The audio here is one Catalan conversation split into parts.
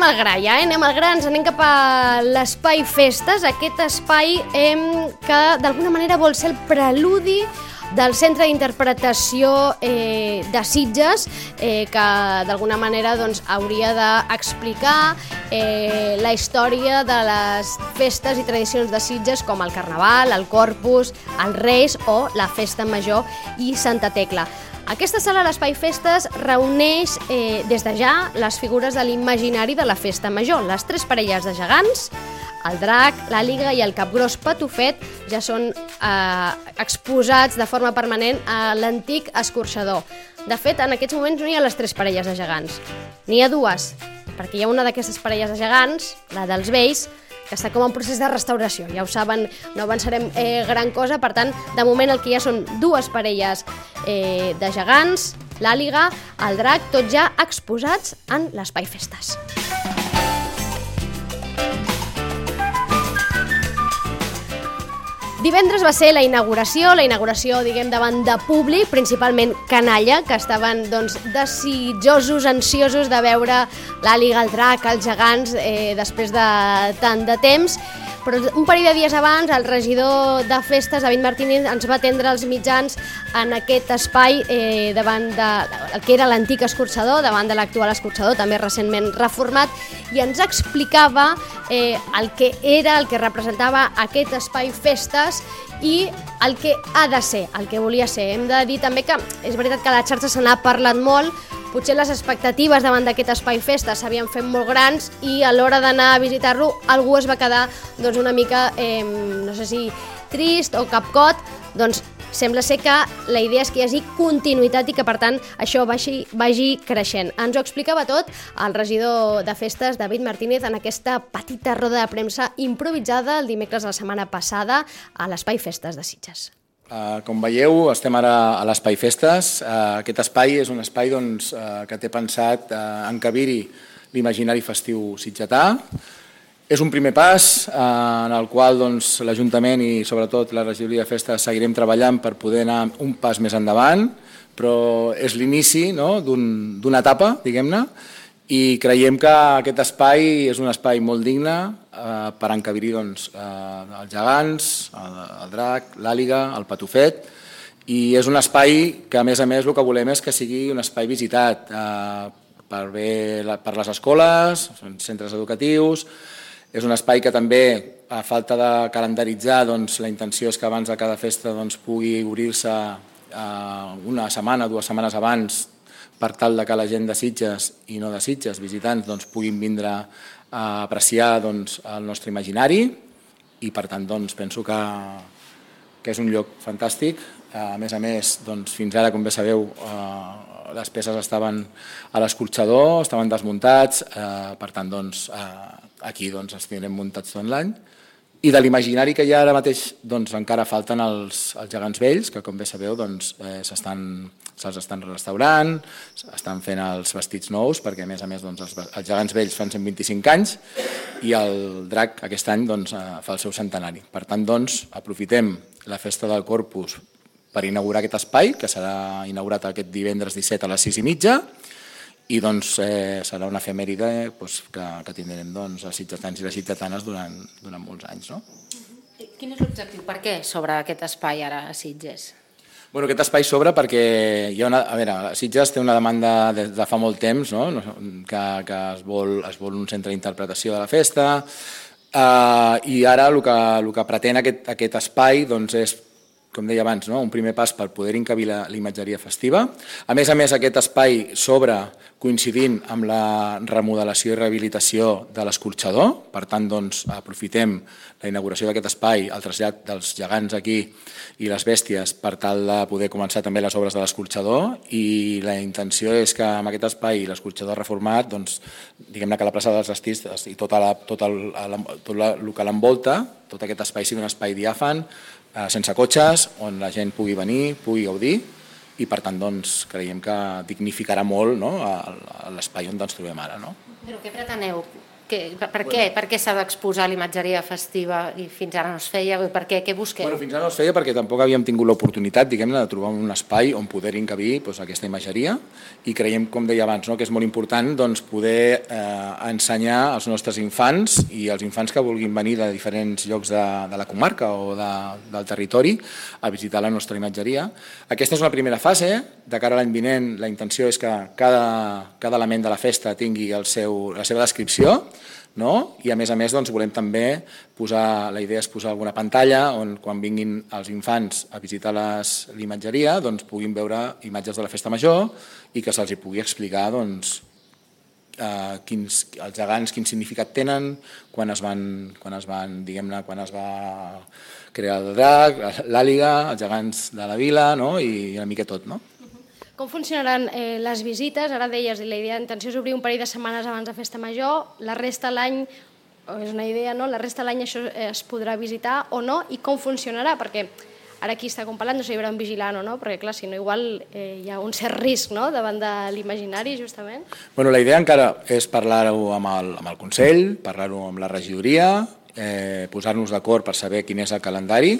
Anem al gra ja, eh? anem al gra, ens anem cap a l'espai festes, aquest espai eh, que d'alguna manera vol ser el preludi del Centre d'Interpretació eh, de Sitges, eh, que d'alguna manera doncs, hauria d'explicar eh, la història de les festes i tradicions de Sitges com el Carnaval, el Corpus, els Reis o la Festa Major i Santa Tecla. Aquesta sala l'Espai Festes reuneix eh, des de ja les figures de l'imaginari de la Festa Major, les tres parelles de gegants, el drac, l'àliga i el capgròs patufet ja són eh, exposats de forma permanent a l'antic escorxador. De fet, en aquests moments no hi ha les tres parelles de gegants. N'hi ha dues, perquè hi ha una d'aquestes parelles de gegants, la dels vells, que està com en procés de restauració. Ja ho saben, no avançarem eh, gran cosa, per tant, de moment el que hi ha són dues parelles eh, de gegants, l'àliga, el drac, tots ja exposats en l'Espai Festes. Divendres va ser la inauguració, la inauguració, diguem, davant de públic, principalment canalla, que estaven doncs, desitjosos, ansiosos de veure l'àliga, el drac, els gegants, eh, després de tant de temps, però un parell de dies abans el regidor de festes, David Martínez, ens va atendre els mitjans en aquest espai eh, davant de el que era l'antic escorxador, davant de l'actual escorxador, també recentment reformat, i ens explicava eh, el que era, el que representava aquest espai festes i el que ha de ser, el que volia ser. Hem de dir també que és veritat que la xarxa se n'ha parlat molt, potser les expectatives davant d'aquest espai festa s'havien fet molt grans i a l'hora d'anar a visitar-lo algú es va quedar doncs, una mica, eh, no sé si trist o capcot, doncs sembla ser que la idea és que hi hagi continuïtat i que per tant això vagi, vagi creixent. Ens ho explicava tot el regidor de festes, David Martínez, en aquesta petita roda de premsa improvisada el dimecres de la setmana passada a l'Espai Festes de Sitges. Uh, com veieu, estem ara a l'Espai Festes. Uh, aquest espai és un espai doncs, uh, que té pensat encabir-hi l'imaginari festiu sitgetà. És un primer pas en el qual doncs, l'Ajuntament i sobretot la regidoria de festes seguirem treballant per poder anar un pas més endavant, però és l'inici no? d'una un, etapa, diguem-ne, i creiem que aquest espai és un espai molt digne eh, per encabir-hi doncs, eh, els gegants, el, el drac, l'àliga, el patufet, i és un espai que a més a més el que volem és que sigui un espai visitat eh, per, bé, per les escoles, centres educatius, és un espai que també, a falta de calendaritzar, doncs, la intenció és que abans de cada festa doncs, pugui obrir-se eh, una setmana, dues setmanes abans, per tal de que la gent de Sitges i no de Sitges, visitants, doncs, puguin vindre a apreciar doncs, el nostre imaginari i per tant doncs, penso que, que és un lloc fantàstic. A més a més, doncs, fins ara, com bé sabeu, eh, les peces estaven a l'escorxador, estaven desmuntats, eh, per tant doncs, eh, aquí doncs, els tindrem muntats tot l'any. I de l'imaginari que hi ha ara mateix doncs, encara falten els, els gegants vells, que com bé sabeu doncs, eh, s'estan se'ls estan restaurant, estan fent els vestits nous, perquè a més a més doncs, els, els gegants vells fan 125 anys i el drac aquest any doncs, eh, fa el seu centenari. Per tant, doncs, aprofitem la festa del Corpus per inaugurar aquest espai, que serà inaugurat aquest divendres 17 a les 6 i mitja, i doncs, eh, serà una efemèride doncs, que, que tindrem doncs, els sitgetans i les sitgetanes durant, durant molts anys. No? Quin és l'objectiu? Per què sobre aquest espai ara a Sitges? Bueno, aquest espai s'obre perquè hi ha una, a veure, Sitges té una demanda de, de fa molt temps, no? que, que es, vol, es vol un centre d'interpretació de la festa, uh, i ara el que, el que pretén aquest, aquest espai doncs, és com deia abans, no? un primer pas per poder encabir la, la imatgeria festiva. A més a més, aquest espai s'obre coincidint amb la remodelació i rehabilitació de l'escorxador, per tant, doncs, aprofitem la inauguració d'aquest espai, el trasllat dels gegants aquí i les bèsties per tal de poder començar també les obres de l'escorxador i la intenció és que amb aquest espai l'escorxador reformat, doncs, diguem-ne que la plaça dels Estistes i tot, la, tot, el, tot la, el que l'envolta, tot aquest espai sigui un espai diàfan, eh, sense cotxes, on la gent pugui venir, pugui gaudir i per tant doncs, creiem que dignificarà molt no, l'espai on ens trobem ara. No? Però què preteneu Que, per, per què, per què s'ha d'exposar l'imatgeria festiva i fins ara no es feia? Per què? Què busqueu? Bueno, fins ara no es feia perquè tampoc havíem tingut l'oportunitat, diguem-ne, de trobar un espai on poder encabir doncs, aquesta imatgeria i creiem, com deia abans, no, que és molt important doncs, poder eh, ensenyar als nostres infants i als infants que vulguin venir de diferents llocs de, de la comarca o de, del territori a visitar la nostra imatgeria. Aquesta és una primera fase, de cara a l'any vinent la intenció és que cada, cada element de la festa tingui el seu, la seva descripció, no? i a més a més doncs, volem també posar, la idea és posar alguna pantalla on quan vinguin els infants a visitar l'imatgeria doncs, puguin veure imatges de la festa major i que se'ls pugui explicar doncs, eh, quins, els gegants quin significat tenen, quan es van, quan es van diguem-ne, quan es va crear el drac, l'àliga, els gegants de la vila no? i una mica tot. No? Com funcionaran eh, les visites? Ara deies, la idea d'intenció és obrir un parell de setmanes abans de Festa Major, la resta l'any, és una idea, no? la resta de l'any això es podrà visitar o no, i com funcionarà? Perquè ara aquí està parlant, sé si hi haurà un vigilant o no, perquè clar, si no igual eh, hi ha un cert risc no? davant de l'imaginari, justament. Bueno, la idea encara és parlar-ho amb, el, amb el Consell, parlar-ho amb la regidoria, eh, posar-nos d'acord per saber quin és el calendari,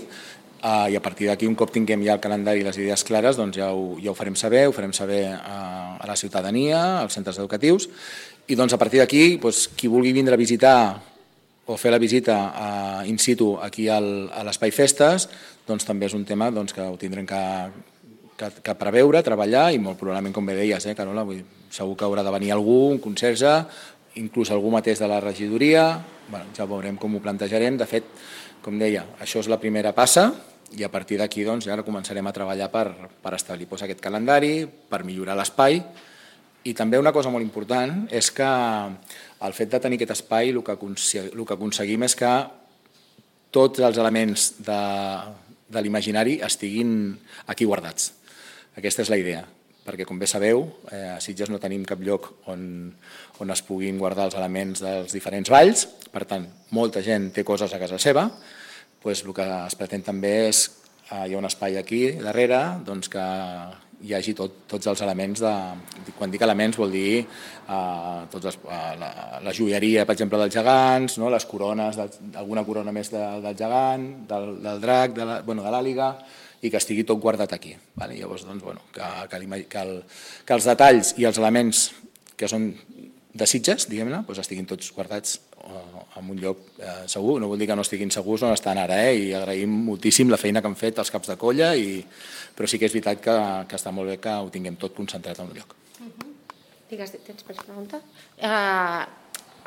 Uh, I a partir d'aquí, un cop tinguem ja el calendari i les idees clares, doncs ja ho, ja ho farem saber, ho farem saber a, a la ciutadania, als centres educatius, i doncs a partir d'aquí, doncs, qui vulgui vindre a visitar o fer la visita uh, in situ aquí al, a l'Espai Festes, doncs també és un tema doncs, que ho tindrem que, que, que preveure, treballar, i molt probablement, com bé deies, eh, Carola, vull, segur que haurà de venir algú, un conserge, inclús algú mateix de la regidoria, bueno, ja veurem com ho plantejarem. De fet, com deia, això és la primera passa, i a partir d'aquí doncs, ja començarem a treballar per, per establir doncs, aquest calendari, per millorar l'espai i també una cosa molt important és que el fet de tenir aquest espai el que, el que aconseguim és que tots els elements de, de l'imaginari estiguin aquí guardats. Aquesta és la idea, perquè com bé sabeu, eh, a Sitges no tenim cap lloc on, on es puguin guardar els elements dels diferents valls, per tant, molta gent té coses a casa seva, doncs el que es pretén també és, eh, hi ha un espai aquí darrere doncs que hi hagi tot, tots els elements de... Quan dic elements vol dir eh, tots els, eh, la, la joieria, per exemple, dels gegants, no? les corones, alguna corona més de, del gegant, del, del drac, de l'àliga, la, bueno, i que estigui tot guardat aquí. Vale? Llavors, doncs, bueno, que, que, que, el, que els detalls i els elements que són de Sitges, diguem-ne, doncs estiguin tots guardats eh, en un lloc eh, segur. No vol dir que no estiguin segurs on estan ara, eh? i agraïm moltíssim la feina que han fet els caps de colla, i... però sí que és veritat que, que està molt bé que ho tinguem tot concentrat en un lloc. Uh -huh. Digues, tens per pregunta? Uh,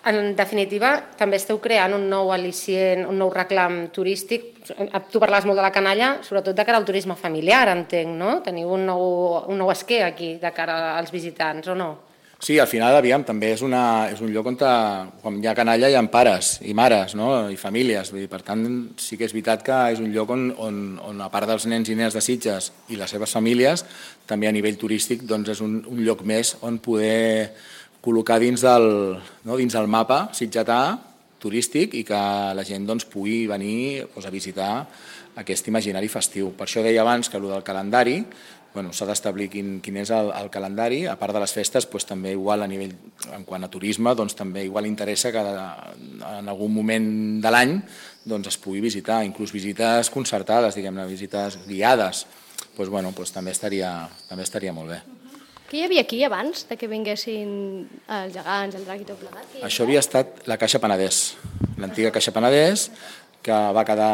en definitiva, també esteu creant un nou al·licient, un nou reclam turístic. Tu parles molt de la canalla, sobretot de cara al turisme familiar, entenc, no? Teniu un nou, un nou esquer aquí de cara als visitants, o no? Sí, al final, aviam, també és, una, és un lloc on, quan hi ha canalla hi ha pares i mares no? i famílies. Vull dir, per tant, sí que és veritat que és un lloc on, on, on a part dels nens i nenes de Sitges i les seves famílies, també a nivell turístic doncs és un, un lloc més on poder col·locar dins del, no? dins del mapa sitgetà turístic i que la gent doncs, pugui venir doncs, a visitar aquest imaginari festiu. Per això deia abans que el del calendari bueno, s'ha d'establir quin, quin és el, el calendari, a part de les festes, doncs, també igual a nivell, en quant a turisme, doncs, també igual interessa que en algun moment de l'any doncs, es pugui visitar, inclús visites concertades, diguem-ne, visites guiades, doncs, bueno, doncs, també, estaria, també estaria molt bé. Què hi havia aquí abans de que vinguessin els gegants, el drac i tot plegat? Això havia estat la Caixa Penedès, l'antiga Caixa Penedès, que va quedar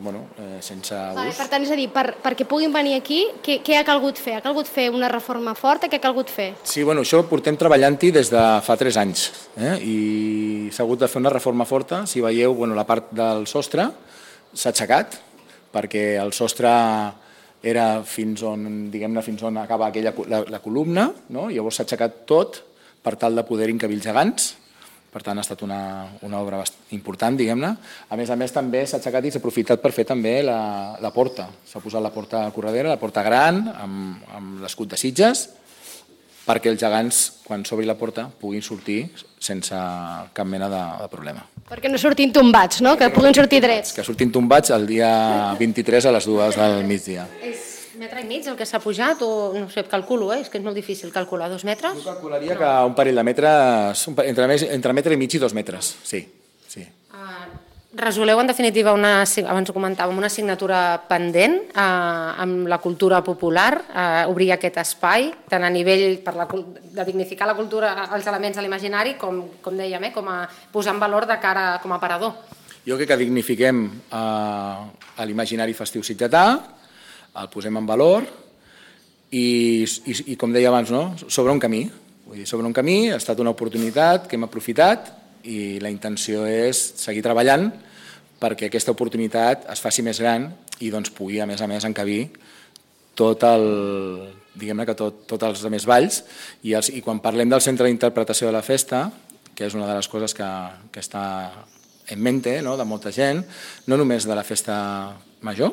bueno, eh, sense ús. Vale, per tant, és a dir, per, perquè puguin venir aquí, què, què ha calgut fer? Ha calgut fer una reforma forta? Què ha calgut fer? Sí, bueno, això portem treballant-hi des de fa 3 anys eh? i s'ha hagut de fer una reforma forta. Si veieu, bueno, la part del sostre s'ha aixecat perquè el sostre era fins on, diguem-ne, fins on acaba aquella, la, la columna, no? llavors s'ha aixecat tot per tal de poder encabir els gegants, per tant ha estat una, una obra important, diguem-ne. A més a més també s'ha aixecat i s'ha aprofitat per fer també la, la porta. S'ha posat la porta corredera, la porta gran, amb, amb l'escut de Sitges, perquè els gegants, quan s'obri la porta, puguin sortir sense cap mena de, de problema. Perquè no surtin tombats, no? Que puguin sortir drets. Que surtin tombats el dia 23 a les dues del migdia. És Metre i mig el que s'ha pujat o no sé, calculo, eh? és que és molt difícil calcular, dos metres? Jo calcularia que un parell de metres, entre, més- entre metre i mig i dos metres, sí. sí. Uh, resoleu en definitiva una, abans ho comentàvem, una assignatura pendent uh, amb la cultura popular, uh, obrir aquest espai, tant a nivell per la, de dignificar la cultura, els elements de l'imaginari, com, com dèiem, eh, com a posar en valor de cara com a parador. Jo crec que dignifiquem eh, l'imaginari festiu sitgetà, el posem en valor i, i, i com deia abans, no? sobre un camí. Vull dir, sobre un camí ha estat una oportunitat que hem aprofitat i la intenció és seguir treballant perquè aquesta oportunitat es faci més gran i doncs pugui, a més a més, encabir tot el, diguem-ne que tot, tots els altres balls i, els, i quan parlem del centre d'interpretació de la festa, que és una de les coses que, que està en mente no, de molta gent, no només de la festa major,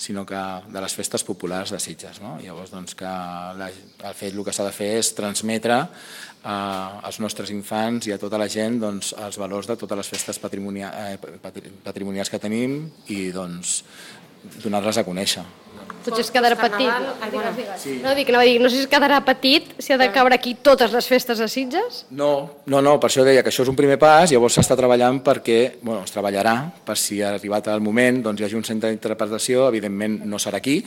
sinó que de les festes populars de Sitges. No? Llavors, doncs, que la, el fet el que s'ha de fer és transmetre eh, als nostres infants i a tota la gent doncs, els valors de totes les festes patrimonia, eh, patri- patrimonials que tenim i doncs, donar-les a conèixer. Potser es quedarà petit. Ai, bueno. Sí. No, dic, anava a dir, no sé si es quedarà petit, si ha de caure aquí totes les festes de Sitges. No, no, no, per això deia que això és un primer pas, llavors s'està treballant perquè, bueno, es treballarà per si ha arribat el moment, doncs hi hagi un centre d'interpretació, evidentment no serà aquí,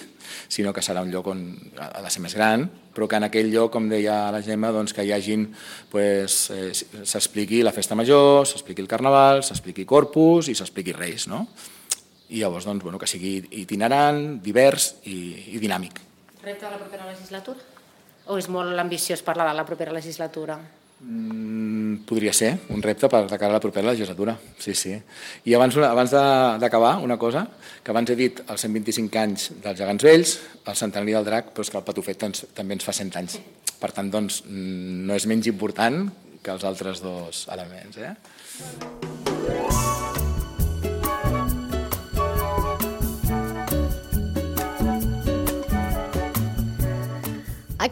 sinó que serà un lloc on ha de ser més gran, però que en aquell lloc, com deia la Gemma, doncs que hi hagin, pues, eh, s'expliqui la festa major, s'expliqui el carnaval, s'expliqui Corpus i s'expliqui Reis, no? I llavors, doncs, bueno, que sigui itinerant, divers i, i dinàmic. Repte de la propera legislatura? O és molt ambiciós parlar de la propera legislatura? Mm, podria ser un repte per de cara a la propera legislatura, sí, sí. I abans, abans de- d'acabar, una cosa, que abans he dit els 125 anys dels gegants vells, el centenari del drac, però és que el patufet doncs, també ens fa 100 anys. Per tant, doncs, mm, no és menys important que els altres dos elements. Eh?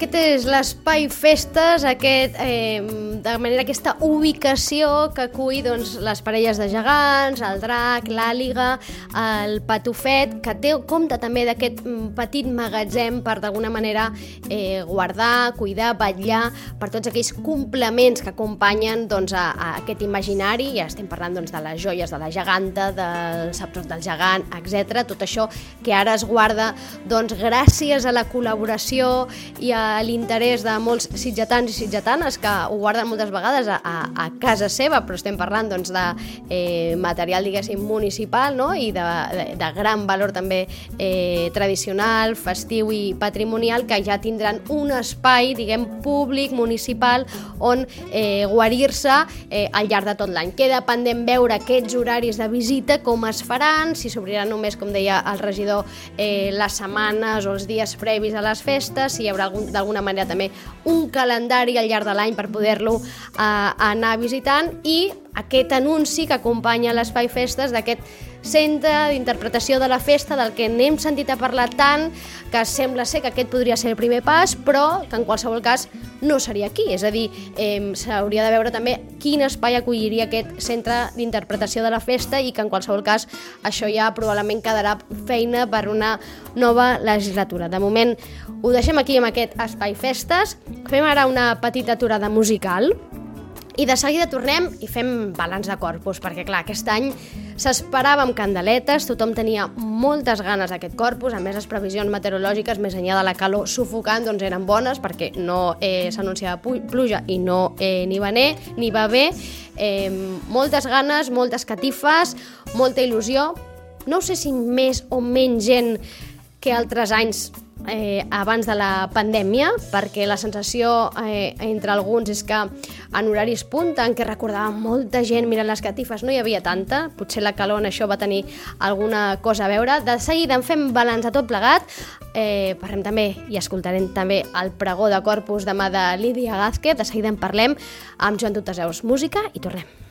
Aquest és l'espai festes, aquest, eh, de manera aquesta ubicació que acull doncs, les parelles de gegants, el drac, l'àliga, el patufet, que té compte també d'aquest mm, petit magatzem per d'alguna manera eh, guardar, cuidar, vetllar per tots aquells complements que acompanyen doncs, a, a aquest imaginari, ja estem parlant doncs, de les joies de la geganta, dels sabrons del gegant, etc. Tot això que ara es guarda doncs, gràcies a la col·laboració i a l'interès de molts sitgetans i sitgetanes que ho guarden moltes vegades a, a, a casa seva, però estem parlant doncs, de eh, material, diguéssim, municipal no? i de, de, de gran valor també eh, tradicional, festiu i patrimonial, que ja tindran un espai, diguem, públic, municipal, on eh, guarir-se eh, al llarg de tot l'any. Queda pendent veure aquests horaris de visita, com es faran, si s'obriran només, com deia el regidor, eh, les setmanes o els dies previs a les festes, si hi haurà algun, d'alguna manera també un calendari al llarg de l'any per poder-lo eh, anar visitant i aquest anunci que acompanya l'Espai Festes d'aquest centre d'interpretació de la festa del que n'hem sentit a parlar tant que sembla ser que aquest podria ser el primer pas però que en qualsevol cas no seria aquí, és a dir, eh, s'hauria de veure també quin espai acolliria aquest centre d'interpretació de la festa i que en qualsevol cas això ja probablement quedarà feina per una nova legislatura. De moment ho deixem aquí amb aquest espai festes, fem ara una petita aturada musical i de seguida tornem i fem balanç de corpus, perquè clar, aquest any s'esperava amb candeletes, tothom tenia moltes ganes d'aquest corpus, a més les previsions meteorològiques més enllà de la calor sufocant doncs eren bones perquè no eh, s'anunciava pluja i no eh, ni va ne, ni va bé, eh, moltes ganes, moltes catifes, molta il·lusió, no sé si més o menys gent que altres anys eh, abans de la pandèmia, perquè la sensació eh, entre alguns és que en horaris punta, en què recordava molta gent mirant les catifes, no hi havia tanta, potser la calor en això va tenir alguna cosa a veure. De seguida en fem balanç de tot plegat, eh, parlem també i escoltarem també el pregó de Corpus demà de Lídia Gázquez, de seguida en parlem amb Joan Tutaseus. Música i tornem.